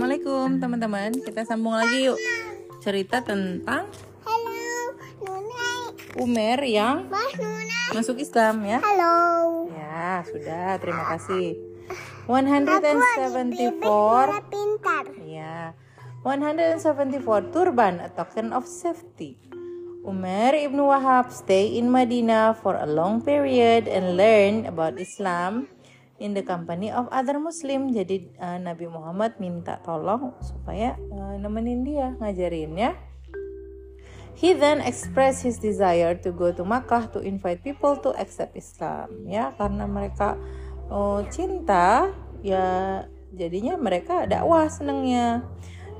Assalamualaikum teman-teman. Kita sambung lagi yuk. Cerita tentang. Umer yang masuk Islam ya. Halo. Ya, sudah. Terima kasih. Aku adik bebek 174 pintar. Ya. 174 turban, a token of safety. Umar ibn Wahab stay in Madinah for a long period and learn about Islam in the company of other Muslim. Jadi uh, Nabi Muhammad minta tolong supaya uh, nemenin dia, ngajarin ya. He then expressed his desire to go to Makkah to invite people to accept Islam. Ya, karena mereka uh, cinta, ya jadinya mereka dakwah senangnya.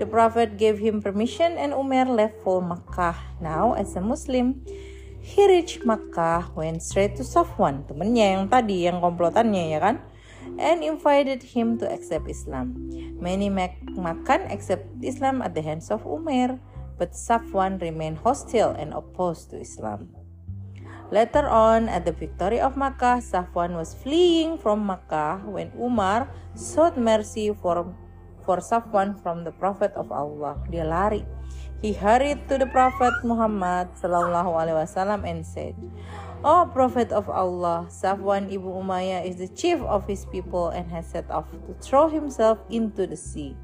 The Prophet gave him permission and Umar left for Makkah. Now as a Muslim, he reached Makkah, went straight to Safwan, temennya yang tadi, yang komplotannya ya kan? And invited him to accept Islam. Many Mak- Makkan accept Islam at the hands of Umar, but Safwan remained hostile and opposed to Islam. Later on, at the victory of Makkah, Safwan was fleeing from Makkah when Umar sought mercy for for Safwan from the Prophet of Allah. Dia lari. He hurried to the Prophet Muhammad sallallahu alaihi wasallam and said, "O Prophet of Allah, Safwan ibn Umayyah is the chief of his people and has set off to throw himself into the sea."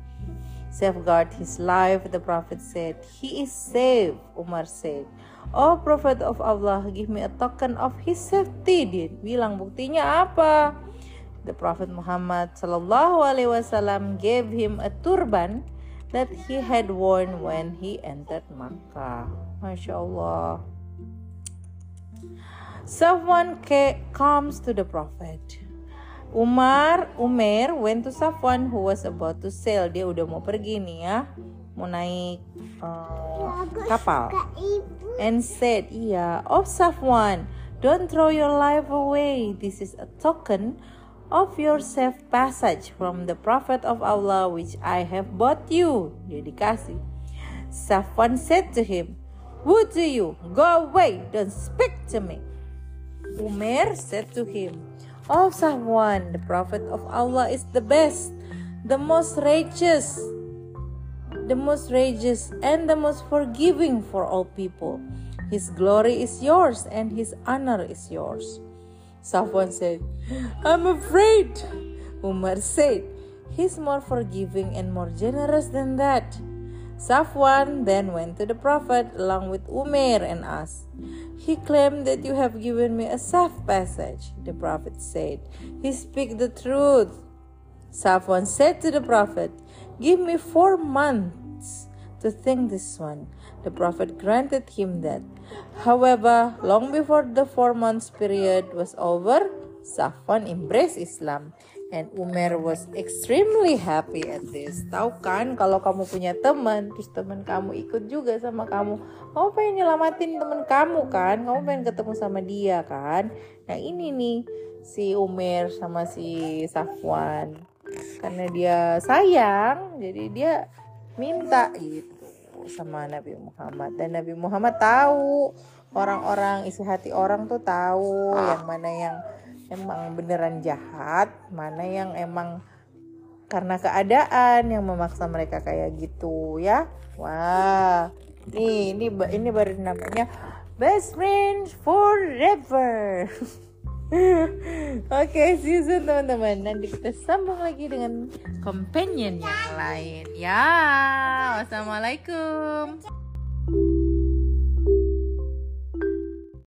Safeguard his life, the Prophet said. He is safe, Umar said. Oh Prophet of Allah, give me a token of his safety. Dia bilang buktinya apa? The Prophet Muhammad Sallallahu Alaihi Wasallam gave him a turban that he had worn when he entered Makkah. Masya Allah. Someone comes to the Prophet. Umar, Umar went to Safwan who was about to sail. Dia udah mau pergi nih ya, mau naik uh, kapal. And said, iya, oh Safwan, don't throw your life away. This is a token of your safe passage from the Prophet of Allah which I have bought you. Dia dikasih. Safwan said to him, Who do you? Go away, don't speak to me. Umar said to him, Oh Safwan, the Prophet of Allah is the best, the most righteous, the most righteous, and the most forgiving for all people. His glory is yours, and his honor is yours. Safwan said, I'm afraid. Umar said, He's more forgiving and more generous than that. Safwan then went to the Prophet along with Umar and asked, He claimed that you have given me a safe passage. The Prophet said, He speak the truth. Safwan said to the Prophet, Give me four months to think this one. The Prophet granted him that. However, long before the four months period was over, Safwan embraced Islam. And Umar was extremely happy at this. Tahu kan kalau kamu punya teman, terus teman kamu ikut juga sama kamu, kamu pengen nyelamatin teman kamu kan, kamu pengen ketemu sama dia kan. Nah ini nih si Umar sama si Safwan, karena dia sayang, jadi dia minta gitu sama Nabi Muhammad dan Nabi Muhammad tahu orang-orang isi hati orang tuh tahu yang mana yang emang beneran jahat, mana yang emang karena keadaan yang memaksa mereka kayak gitu ya. Wah, nih ini ini baru namanya best friends forever. Oke, you soon teman-teman. Nanti kita sambung lagi dengan companion yang lain. Ya, wassalamualaikum.